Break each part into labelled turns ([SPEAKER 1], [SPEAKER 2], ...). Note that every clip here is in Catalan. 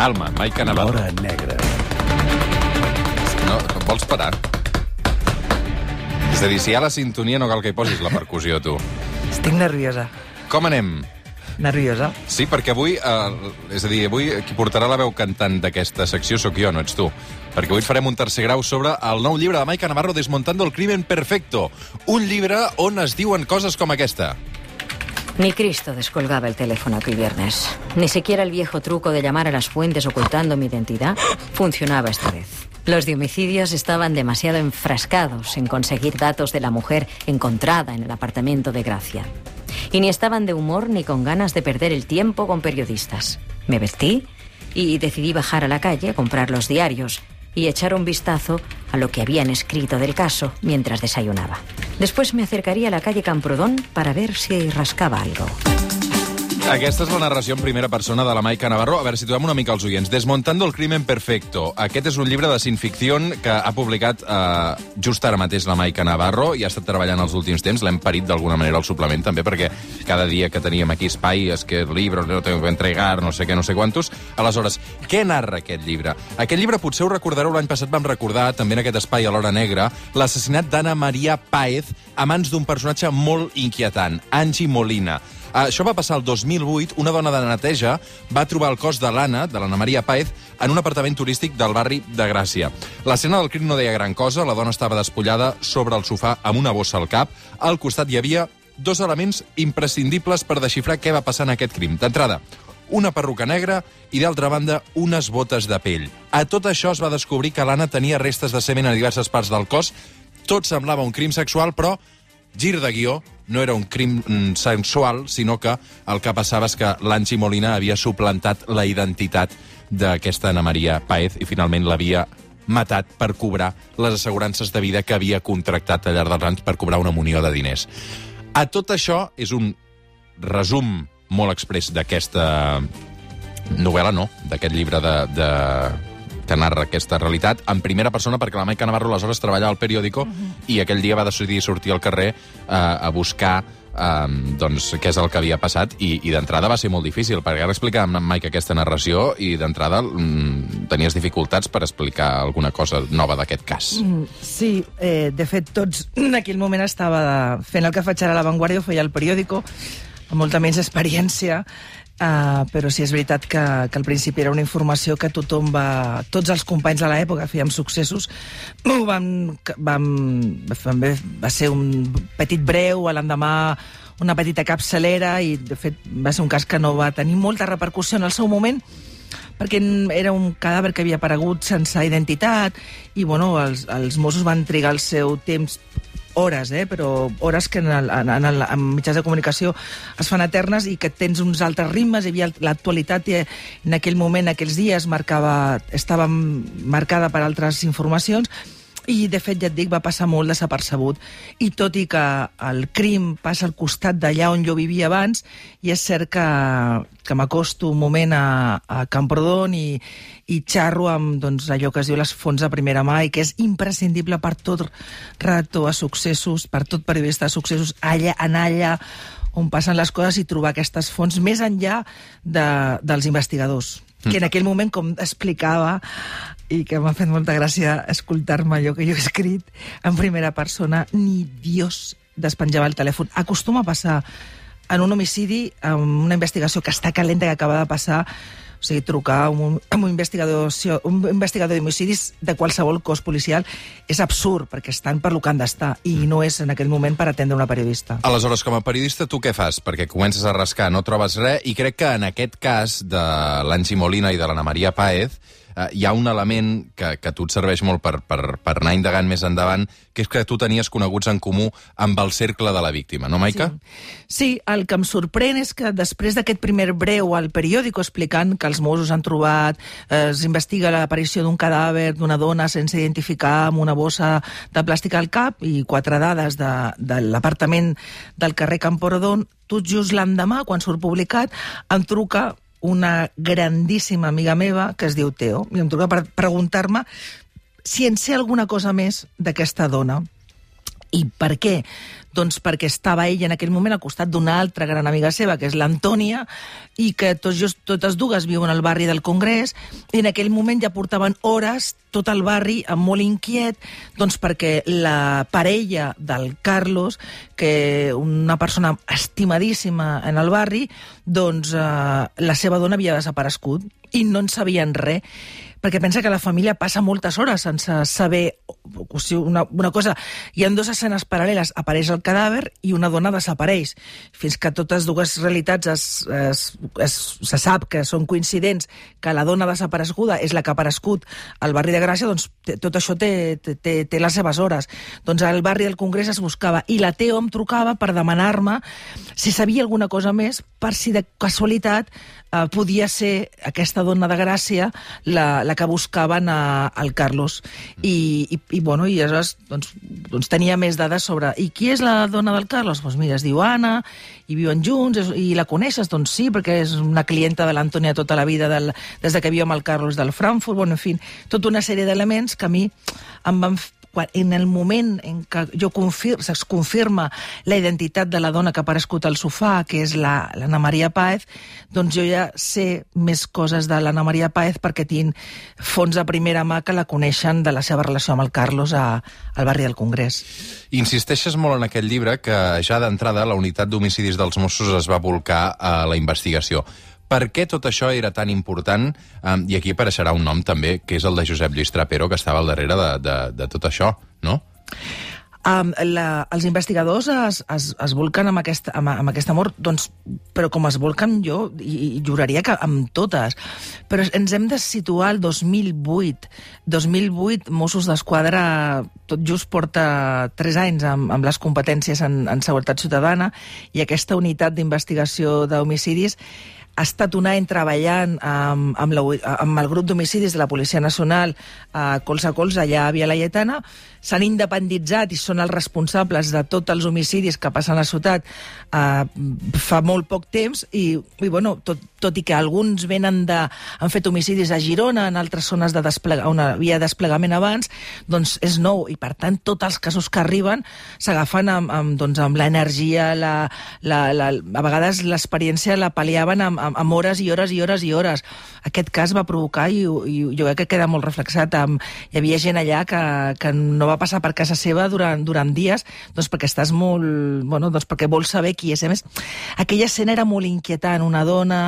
[SPEAKER 1] Calma, Maica Navarro.
[SPEAKER 2] L'hora negra.
[SPEAKER 1] No, vols parar? És a dir, si hi ha la sintonia no cal que hi posis la percussió, tu.
[SPEAKER 3] Estic nerviosa.
[SPEAKER 1] Com anem?
[SPEAKER 3] Nerviosa.
[SPEAKER 1] Sí, perquè avui, eh, és a dir, avui qui portarà la veu cantant d'aquesta secció sóc jo, no ets tu. Perquè avui farem un tercer grau sobre el nou llibre de Maica Navarro, Desmontando el crimen perfecto. Un llibre on es diuen coses com aquesta.
[SPEAKER 4] Ni Cristo descolgaba el teléfono aquel viernes. Ni siquiera el viejo truco de llamar a las fuentes ocultando mi identidad funcionaba esta vez. Los de homicidios estaban demasiado enfrascados en conseguir datos de la mujer encontrada en el apartamento de Gracia. Y ni estaban de humor ni con ganas de perder el tiempo con periodistas. Me vestí y decidí bajar a la calle comprar los diarios y echar un vistazo a lo que habían escrito del caso mientras desayunaba. Después me acercaría a la calle Camprodón para ver si rascaba algo.
[SPEAKER 1] Aquesta és la narració en primera persona de la Maica Navarro. A veure, situem una mica els oients. Desmontando el crimen perfecto. Aquest és un llibre de cineficció que ha publicat eh, just ara mateix la Maica Navarro i ha estat treballant els últims temps. L'hem parit d'alguna manera al suplement, també, perquè cada dia que teníem aquí espai és que el llibre no tengo que entregar, no sé què, no sé quantos. Aleshores, què narra aquest llibre? Aquest llibre potser ho recordareu, l'any passat vam recordar, també en aquest espai a l'Hora Negra, l'assassinat d'Anna Maria Páez a mans d'un personatge molt inquietant, Angie Molina. Uh, això va passar el 2008. Una dona de neteja va trobar el cos de l'Anna, de l'Anna Maria Paez, en un apartament turístic del barri de Gràcia. L'escena del crim no deia gran cosa. La dona estava despullada sobre el sofà amb una bossa al cap. Al costat hi havia dos elements imprescindibles per desxifrar què va passar en aquest crim. D'entrada, una perruca negra i, d'altra banda, unes botes de pell. A tot això es va descobrir que l'Anna tenia restes de semen a diverses parts del cos. Tot semblava un crim sexual, però gir de guió, no era un crim mm, sensual, sinó que el que passava és que l'Angi Molina havia suplantat la identitat d'aquesta Ana Maria Paez i finalment l'havia matat per cobrar les assegurances de vida que havia contractat al llarg dels anys per cobrar una munió de diners. A tot això és un resum molt express d'aquesta novel·la, no, d'aquest llibre de, de, que narra aquesta realitat en primera persona perquè la Maica Navarro aleshores treballava al periòdico uh -huh. i aquell dia va decidir sortir al carrer eh, a buscar um, doncs, què és el que havia passat i, i d'entrada va ser molt difícil perquè ara explicàvem amb Mike aquesta narració i d'entrada mm, tenies dificultats per explicar alguna cosa nova d'aquest cas.
[SPEAKER 3] Mm, Sí, eh, de fet, tots en aquell moment estava fent el que faig ara a l'avantguàrdia, ho feia al periòdico, amb molta menys experiència, Uh, però sí és veritat que, que al principi era una informació que tothom va... Tots els companys de l'època fèiem successos, vam, vam, també va ser un petit breu, a l'endemà una petita capçalera, i de fet va ser un cas que no va tenir molta repercussió en el seu moment, perquè era un cadàver que havia aparegut sense identitat i bueno, els, els Mossos van trigar el seu temps hores, eh? però hores que en, el, en, en, el, en mitjans de comunicació es fan eternes i que tens uns altres ritmes, hi havia l'actualitat en aquell moment, aquells dies, marcava, estava marcada per altres informacions i, de fet, ja et dic, va passar molt desapercebut. I tot i que el crim passa al costat d'allà on jo vivia abans, i és cert que, que m'acosto un moment a, a Camprodon i, i xarro amb doncs, allò que es diu les fonts de primera mà i que és imprescindible per tot redactor a successos, per tot periodista de successos, allà, anar allà on passen les coses i trobar aquestes fonts més enllà de, dels investigadors que en aquell moment, com explicava, i que m'ha fet molta gràcia escoltar-me allò que jo he escrit en primera persona, ni Dios despenjava el telèfon. Acostuma a passar en un homicidi, en una investigació que està calenta, que acaba de passar, o sigui, trucar a un, a un investigador, un investigador d'homicidis de qualsevol cos policial és absurd, perquè estan per lo que han d'estar, i no és en aquell moment per atendre una periodista.
[SPEAKER 1] Aleshores, com a periodista, tu què fas? Perquè comences a rascar, no trobes res, i crec que en aquest cas de l'Angi Molina i de l'Anna Maria Paez, eh, hi ha un element que, que a tu et serveix molt per, per, per anar indagant més endavant, que és que tu tenies coneguts en comú amb el cercle de la víctima, no, Maica?
[SPEAKER 3] Sí, sí el que em sorprèn és que després d'aquest primer breu al periòdico explicant que els Mossos han trobat, eh, s'investiga l'aparició d'un cadàver d'una dona sense identificar amb una bossa de plàstic al cap i quatre dades de, de l'apartament del carrer Camporodon, tot just l'endemà, quan surt publicat, em truca una grandíssima amiga meva que es diu Teo, i em truca per preguntar-me si en sé alguna cosa més d'aquesta dona. I per què? Doncs perquè estava ell en aquell moment al costat d'una altra gran amiga seva, que és l'Antònia, i que tots, just, totes dues viuen al barri del Congrés, i en aquell moment ja portaven hores tot el barri amb molt inquiet, doncs perquè la parella del Carlos, que una persona estimadíssima en el barri, doncs eh, la seva dona havia desaparegut i no en sabien res perquè pensa que la família passa moltes hores sense saber una, una cosa. Hi ha dues escenes paral·leles, apareix el cadàver i una dona desapareix. Fins que totes dues realitats es, es, es, se sap que són coincidents, que la dona desapareguda és la que ha aparegut al barri de Gràcia, doncs tot això té, té, té les seves hores. Doncs al barri del Congrés es buscava, i la Teo em trucava per demanar-me si sabia alguna cosa més, per si de casualitat eh, podia ser aquesta dona de Gràcia la, la que buscaven a, al Carlos. I, i, i, bueno, i aleshores doncs, doncs tenia més dades sobre... I qui és la dona del Carlos? Doncs mira, es diu Anna, i viuen junts, és, i la coneixes? Doncs sí, perquè és una clienta de l'Antònia tota la vida, del, des de que viu amb el Carlos del Frankfurt, bueno, en fi, tota una sèrie d'elements que a mi em van quan, en el moment en què jo confir, es confirma la identitat de la dona que ha aparegut al sofà, que és l'Anna la, Maria Paez, doncs jo ja sé més coses de l'Anna Maria Paez perquè tinc fons de primera mà que la coneixen de la seva relació amb el Carlos a, al barri del Congrés.
[SPEAKER 1] Insisteixes molt en aquest llibre que ja d'entrada la unitat d'homicidis dels Mossos es va volcar a la investigació. Per què tot això era tan important? Um, I aquí apareixerà un nom també, que és el de Josep Lluís Trapero, que estava al darrere de, de, de tot això, no?
[SPEAKER 3] Um, la, els investigadors es, es, es volquen amb aquest, amb, amb aquest amor, doncs, però com es volquen jo, i, i juraria que amb totes. Però ens hem de situar al 2008. 2008, Mossos d'Esquadra tot just porta 3 anys amb, amb les competències en, en seguretat ciutadana i aquesta unitat d'investigació d'homicidis ha estat un any treballant amb, amb, la, amb el grup d'homicidis de la Policia Nacional a colze a colze allà a Via Laietana, s'han independitzat i són els responsables de tots els homicidis que passen a la ciutat eh, fa molt poc temps i, i bueno, tot, tot i que alguns venen de, han fet homicidis a Girona, en altres zones de desplega, on havia desplegament abans, doncs és nou i per tant tots els casos que arriben s'agafen amb, amb, doncs, amb l'energia, la, la, la, a vegades l'experiència la pal·liaven amb, amb, amb hores i hores i hores i hores. Aquest cas va provocar, i, i jo crec que queda molt reflexat, amb, hi havia gent allà que, que no va passar per casa seva durant, durant dies, doncs perquè estàs molt... Bueno, doncs perquè vols saber qui és. A més, aquella escena era molt inquietant, una dona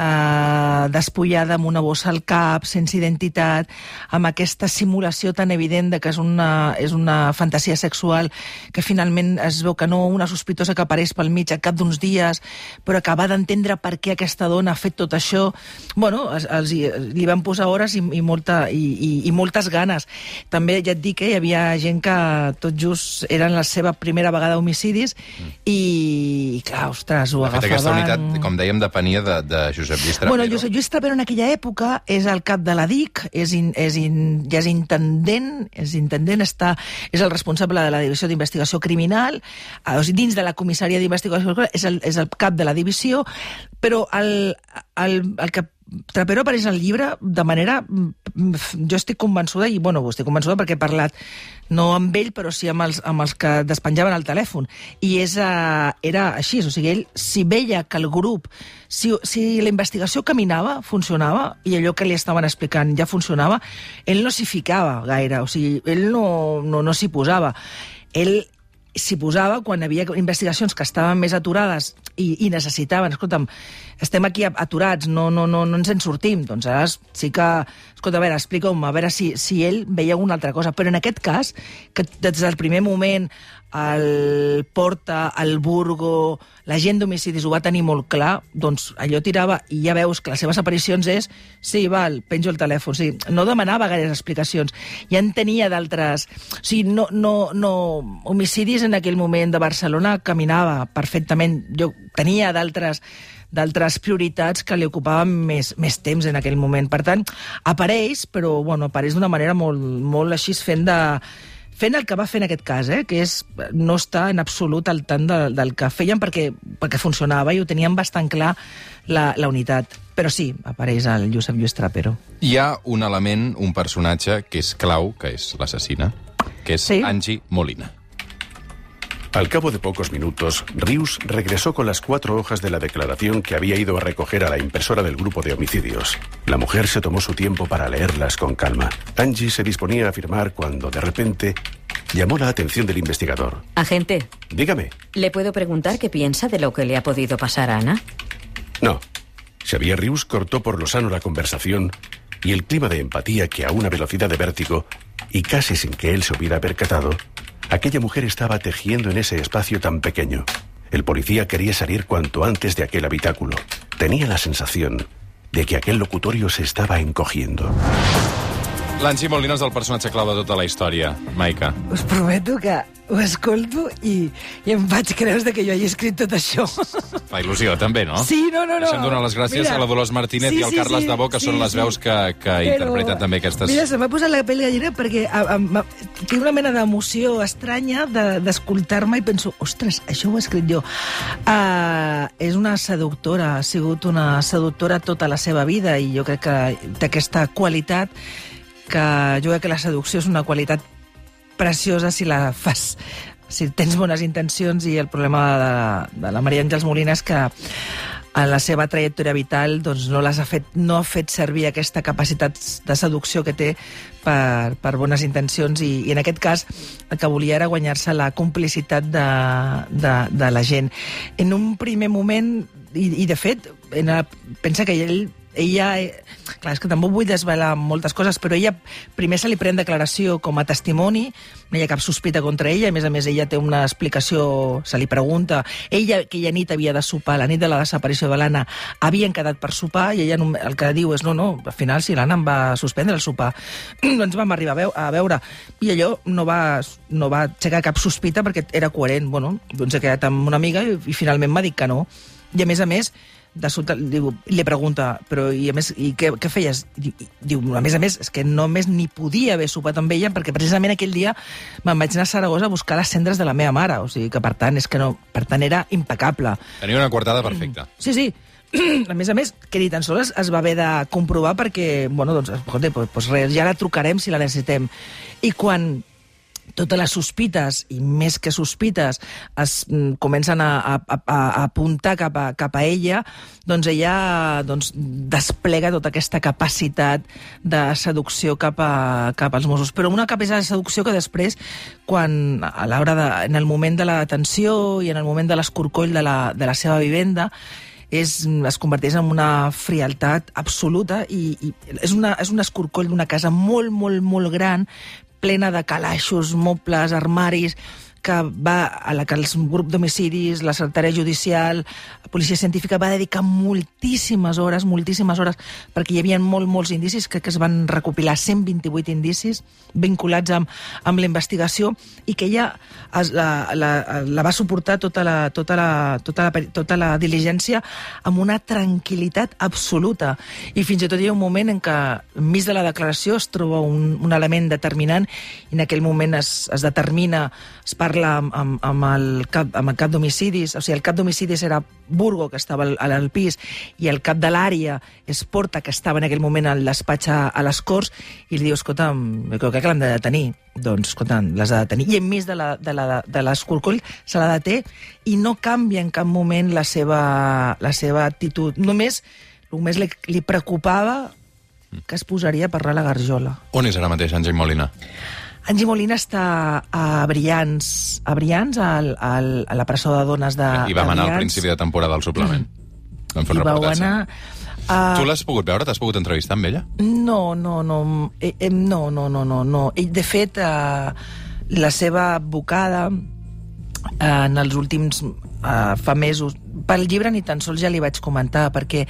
[SPEAKER 3] eh, despullada amb una bossa al cap, sense identitat, amb aquesta simulació tan evident de que és una, és una fantasia sexual, que finalment es veu que no, una sospitosa que apareix pel mig al cap d'uns dies, però acabar d'entendre per què aquesta dona ha fet tot això, bueno, els, els, li van posar hores i, i, molta, i, i, i moltes ganes. També ja et dic que hi havia gent que tot just eren la seva primera vegada homicidis mm. i, i clar, ostres, ho agafaven...
[SPEAKER 1] aquesta unitat, com dèiem, depenia de, de Josep Lluís Trapero.
[SPEAKER 3] Bueno, Josep Lluís Trapero en aquella època és el cap de la DIC, és, in, és in, ja és intendent, és intendent, està, és el responsable de la Divisió d'Investigació Criminal, eh, o sigui, dins de la comissaria d'investigació és el, és el cap de la divisió, però el, el, el que Trapero apareix al llibre de manera... Jo estic convençuda, i bueno, estic convençuda perquè he parlat no amb ell, però sí amb els, amb els que despenjaven el telèfon. I és, uh, era així, o sigui, ell, si veia que el grup, si, si la investigació caminava, funcionava, i allò que li estaven explicant ja funcionava, ell no s'hi ficava gaire, o sigui, ell no, no, no s'hi posava. Ell s'hi posava quan havia investigacions que estaven més aturades i, i necessitaven, escolta'm, estem aquí aturats, no, no, no, no ens en sortim. Doncs ara sí que, escolta, a veure, explica-m'ho, a veure si, si ell veia alguna altra cosa. Però en aquest cas, que des del primer moment el Porta, el Burgo, la gent d'homicidis ho va tenir molt clar, doncs allò tirava, i ja veus que les seves aparicions és, sí, val, penjo el telèfon, sí, no demanava gaires explicacions, ja en tenia d'altres... O sigui, no, no, no... Homicidis en aquell moment de Barcelona caminava perfectament, jo tenia d'altres d'altres prioritats que li ocupaven més, més temps en aquell moment. Per tant, apareix, però bueno, apareix d'una manera molt, molt així fent de, fent el que va fer en aquest cas, eh? que és no estar en absolut al tant de, del que feien perquè, perquè funcionava i ho tenien bastant clar la, la unitat. Però sí, apareix el Josep Lluís Trapero.
[SPEAKER 1] Hi ha un element, un personatge que és clau, que és l'assassina, que és
[SPEAKER 3] Sí.
[SPEAKER 1] Angie Molina.
[SPEAKER 2] Al cabo de pocos minutos, Rius regresó con las cuatro hojas de la declaración que había ido a recoger a la impresora del grupo de homicidios. La mujer se tomó su tiempo para leerlas con calma. Angie se disponía a firmar cuando, de repente, llamó la atención del investigador.
[SPEAKER 4] Agente,
[SPEAKER 2] Dígame.
[SPEAKER 4] ¿le puedo preguntar qué piensa de lo que le ha podido pasar a Ana?
[SPEAKER 2] No. Xavier Rius cortó por lo sano la conversación y el clima de empatía que a una velocidad de vértigo, y casi sin que él se hubiera percatado, aquella mujer estaba tejiendo en ese espacio tan pequeño. El policía quería salir cuanto antes de aquel habitáculo. Tenía la sensación de que aquel locutorio se estaba encogiendo.
[SPEAKER 1] L'Anxi Molina és el personatge clau de tota la història, Maica.
[SPEAKER 3] Us prometo que ho escolto i, i em vaig creure de que jo hagi escrit tot això.
[SPEAKER 1] Fa il·lusió, també, no?
[SPEAKER 3] Sí, no, no, no.
[SPEAKER 1] Deixem donar les gràcies
[SPEAKER 3] Mira,
[SPEAKER 1] a la Dolors Martínez
[SPEAKER 3] sí,
[SPEAKER 1] i al
[SPEAKER 3] sí,
[SPEAKER 1] Carles
[SPEAKER 3] sí,
[SPEAKER 1] Dabó, que
[SPEAKER 3] sí,
[SPEAKER 1] són les veus que, que interpreten també aquestes...
[SPEAKER 3] Mira, se m'ha posat la pell gallina perquè a, a, a, tinc una mena d'emoció estranya de- d'escoltar-me i penso, ostres, això ho he escrit jo. Uh, és una seductora, ha sigut una seductora tota la seva vida i jo crec que té aquesta qualitat que jo crec que la seducció és una qualitat preciosa si la fas si tens bones intencions i el problema de, de la Maria Àngels Molina és que a la seva trajectòria vital doncs, no, les ha fet, no ha fet servir aquesta capacitat de seducció que té per, per bones intencions i, i en aquest cas el que volia era guanyar-se la complicitat de, de, de la gent. En un primer moment, i, i de fet, en la, pensa que ell ella, eh, clar, és que tampoc vull desvelar moltes coses, però ella primer se li pren declaració com a testimoni, no hi ha cap sospita contra ella, a més a més ella té una explicació, se li pregunta, ella aquella nit havia de sopar, la nit de la desaparició de l'Anna, havien quedat per sopar i ella el que diu és no, no, al final si l'Anna em va suspendre el sopar, ens vam arribar a, veu a veure, i allò no va, no va aixecar cap sospita perquè era coherent, bueno, doncs he quedat amb una amiga i, i finalment m'ha dit que no, i a més a més de sobte diu, li pregunta però i a més, i què, què feies? Diu, a més a més, és que només ni podia haver sopat amb ella perquè precisament aquell dia me'n vaig anar a Saragossa a buscar les cendres de la meva mare, o sigui que per tant, és que no, per tant era impecable.
[SPEAKER 1] Tenia una coartada perfecta.
[SPEAKER 3] Sí, sí. A més a més, que ni tan sols es va haver de comprovar perquè, bueno, doncs, escolta, doncs, doncs res, ja la trucarem si la necessitem. I quan totes les sospites, i més que sospites, es mm, comencen a, a, a, a apuntar cap a, cap a ella, doncs ella doncs, desplega tota aquesta capacitat de seducció cap, a, cap als Mossos. Però una capacitat de seducció que després, quan a l'hora de, en el moment de la detenció i en el moment de l'escorcoll de, la, de la seva vivenda, és, es converteix en una frialtat absoluta i, i és, una, és un escorcoll d'una casa molt, molt, molt gran, plena de calaixos, mobles, armaris, que va a la que el grup d'homicidis, la secretària judicial, la policia científica va dedicar moltíssimes hores, moltíssimes hores, perquè hi havia molt, molts indicis, crec que es van recopilar 128 indicis vinculats amb, amb la investigació i que ella es, la, la, la va suportar tota la, tota, la, tota, la, tota la diligència amb una tranquil·litat absoluta. I fins i tot hi ha un moment en què, enmig de la declaració, es troba un, un element determinant i en aquell moment es, es determina, es parla amb, amb, amb el cap, amb el cap d'homicidis, o sigui, el cap d'homicidis era Burgo, que estava al, al pis, i el cap de l'àrea és Porta, que estava en aquell moment al despatx a, a les Corts, i li diu, escolta, jo crec que l'han de detenir. Doncs, escolta, l'has de detenir. I enmig de l'escorcoll se la deté i no canvia en cap moment la seva, la seva actitud. Només, només li, li preocupava que es posaria a parlar la garjola.
[SPEAKER 1] On és ara mateix, Àngel Molina?
[SPEAKER 3] Angie Molina està a Brians, a Brians, al, al, a la presó de dones de
[SPEAKER 1] I vam anar al principi de temporada al suplement. Vam fer un reportatge.
[SPEAKER 3] anar... a-
[SPEAKER 1] Tu l'has pogut veure? T'has pogut entrevistar amb ella?
[SPEAKER 3] No, no, no, eh, eh, no, no, no, no, no. De fet, eh, la seva advocada eh, en els últims eh, fa mesos pel llibre ni tan sols ja li vaig comentar perquè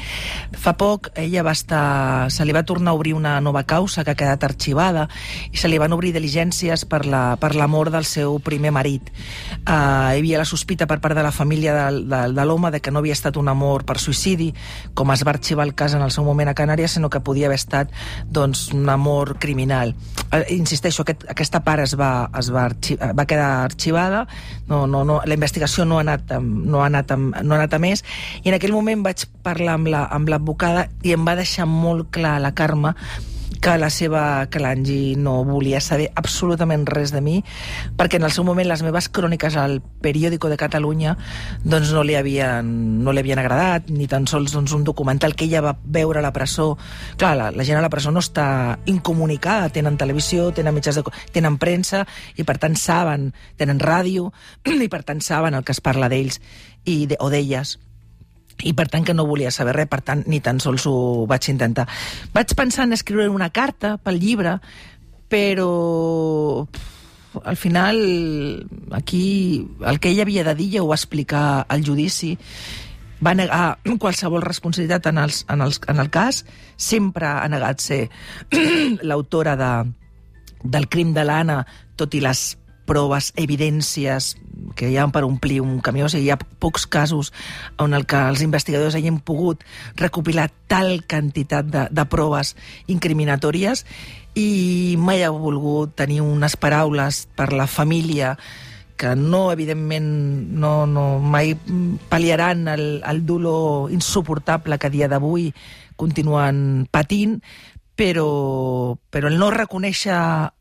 [SPEAKER 3] fa poc ella va estar se li va tornar a obrir una nova causa que ha quedat arxivada i se li van obrir diligències per la, per la mort del seu primer marit. Eh, hi havia la sospita per part de la família de, de, de l'home de que no havia estat un amor per suïcidi com es va arxivar el cas en el seu moment a Canàries sinó que podia haver estat doncs, un amor criminal. Eh, insisteixo, aquest, aquesta part es va, es va, arxi, va quedar arxivada. No, no, no, la investigació no ha anat, no ha anat, no ha anat a més. I en aquell moment vaig parlar amb la- amb l'advocada la, i em va deixar molt clar la Carme que la seva que l'Angie no volia saber absolutament res de mi, perquè en el seu moment les meves cròniques al periòdico de Catalunya doncs no li havien, no li havien agradat, ni tan sols doncs, un documental que ella va veure a la presó. Clar, la, la gent a la presó no està incomunicada, tenen televisió, tenen mitjans de... tenen premsa, i per tant saben, tenen ràdio, i per tant saben el que es parla d'ells i de, o d'elles i per tant que no volia saber res, per tant ni tan sols ho vaig intentar. Vaig pensar en escriure una carta pel llibre, però al final aquí el que ella havia de dir ja ho va explicar al judici va negar qualsevol responsabilitat en, els, en, els, en el cas, sempre ha negat ser l'autora de, del crim de l'Anna, tot i les proves, evidències que hi ha per omplir un camió. O sigui, hi ha pocs casos on el que els investigadors hagin pogut recopilar tal quantitat de, de proves incriminatòries i mai ha volgut tenir unes paraules per la família que no, evidentment, no, no mai pal·liaran el, el dolor insuportable que a dia d'avui continuen patint, però, però el no reconèixer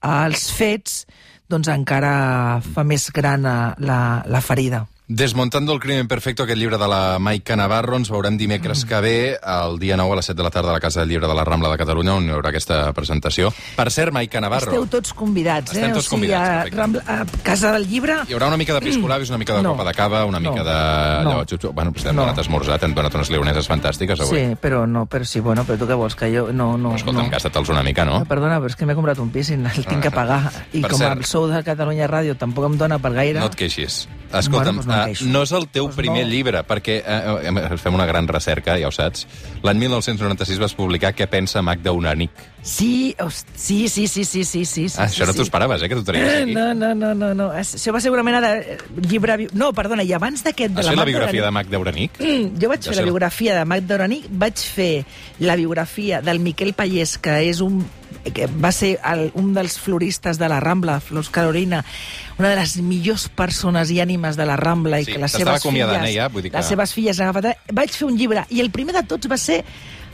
[SPEAKER 3] els fets doncs encara fa més gran eh, la, la ferida.
[SPEAKER 1] Desmontando el crimen perfecto, aquest llibre de la Maica Navarro, ens veurem dimecres que ve, el dia 9 a les 7 de la tarda a la Casa del Llibre de la Rambla de Catalunya, on hi haurà aquesta presentació. Per cert, Maica Navarro...
[SPEAKER 3] Esteu tots convidats, eh?
[SPEAKER 1] Estem tots
[SPEAKER 3] o sigui,
[SPEAKER 1] convidats,
[SPEAKER 3] a. Rambla, a Casa del Llibre...
[SPEAKER 1] Hi haurà una mica de piscolabis, una mica de
[SPEAKER 3] No.
[SPEAKER 1] copa de cava, una mica
[SPEAKER 3] No.
[SPEAKER 1] de...
[SPEAKER 3] No.
[SPEAKER 1] Xup. Bueno, pues t'hem
[SPEAKER 3] No.
[SPEAKER 1] donat esmorzar, t'hem donat unes leoneses fantàstiques avui.
[SPEAKER 3] Sí, però no, però sí, bueno, però tu què vols, que jo... No, no,
[SPEAKER 1] Escolta'm,
[SPEAKER 3] no.
[SPEAKER 1] gasta-te'ls una mica, no?
[SPEAKER 3] Ah, Perdona, però és que m'he comprat un pis i el tinc que pagar. I
[SPEAKER 1] Per
[SPEAKER 3] com
[SPEAKER 1] cert.
[SPEAKER 3] el sou de Catalunya Ràdio tampoc em dona per gaire...
[SPEAKER 1] No et queixis. Escolta'm,
[SPEAKER 3] Bueno, doncs no
[SPEAKER 1] eh, no és el teu
[SPEAKER 3] Doncs
[SPEAKER 1] primer
[SPEAKER 3] no.
[SPEAKER 1] llibre, perquè eh, eh, fem una gran recerca, ja ho saps. L'any 1996 vas publicar Què pensa Magda Unanic.
[SPEAKER 3] Sí, sí, sí, sí, sí, sí, sí.
[SPEAKER 1] Ah,
[SPEAKER 3] sí,
[SPEAKER 1] això no
[SPEAKER 3] sí.
[SPEAKER 1] t'ho esperaves, eh, que t'ho tenies aquí.
[SPEAKER 3] No, no, no, no, no. Això va ser una mena de eh, llibre... No, perdona, i abans d'aquest... de
[SPEAKER 1] Has fet la biografia de Magda Uranic?
[SPEAKER 3] Jo vaig fer la biografia de Magda Uranic, vaig fer la biografia del Miquel Pallés, que és un va ser el, un dels floristes de la Rambla, Flors Carolina, una de les millors persones i ànimes de la Rambla i
[SPEAKER 1] Sí,
[SPEAKER 3] que les seves filles,
[SPEAKER 1] eh, ja, vull dir que-
[SPEAKER 3] les seves filles. Vaig fer un llibre i el primer de tots va ser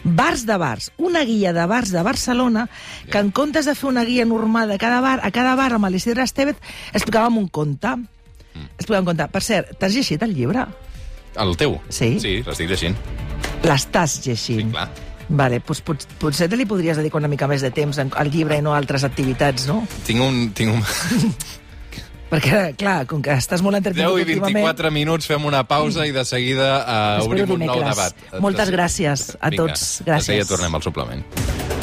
[SPEAKER 3] Bars de bars, una guia de bars de Barcelona que en comptes de fer una guia normal de cada bar, a cada bar amb l'Isidre Estevez explicàvem un conte.
[SPEAKER 1] Mm.
[SPEAKER 3] Explicàvem un conte. Per cert, t'has llegit el llibre?
[SPEAKER 1] El teu?
[SPEAKER 3] Sí.
[SPEAKER 1] Sí, l'estic llegint.
[SPEAKER 3] L'estàs llegint.
[SPEAKER 1] Sí, clar.
[SPEAKER 3] Vale, doncs pot, potser te li podries dedicar una mica més de temps al llibre i no a altres activitats, no?
[SPEAKER 1] Tinc un... Tinc un...
[SPEAKER 3] Perquè, clar, com que estàs molt
[SPEAKER 1] 10
[SPEAKER 3] entretingut
[SPEAKER 1] i 24 minuts, fem una pausa i de seguida uh, obrim un nou debat.
[SPEAKER 3] Moltes gràcies a
[SPEAKER 1] Vinga,
[SPEAKER 3] tots.
[SPEAKER 1] de seguida
[SPEAKER 3] Gràcies.
[SPEAKER 1] tornem al suplement.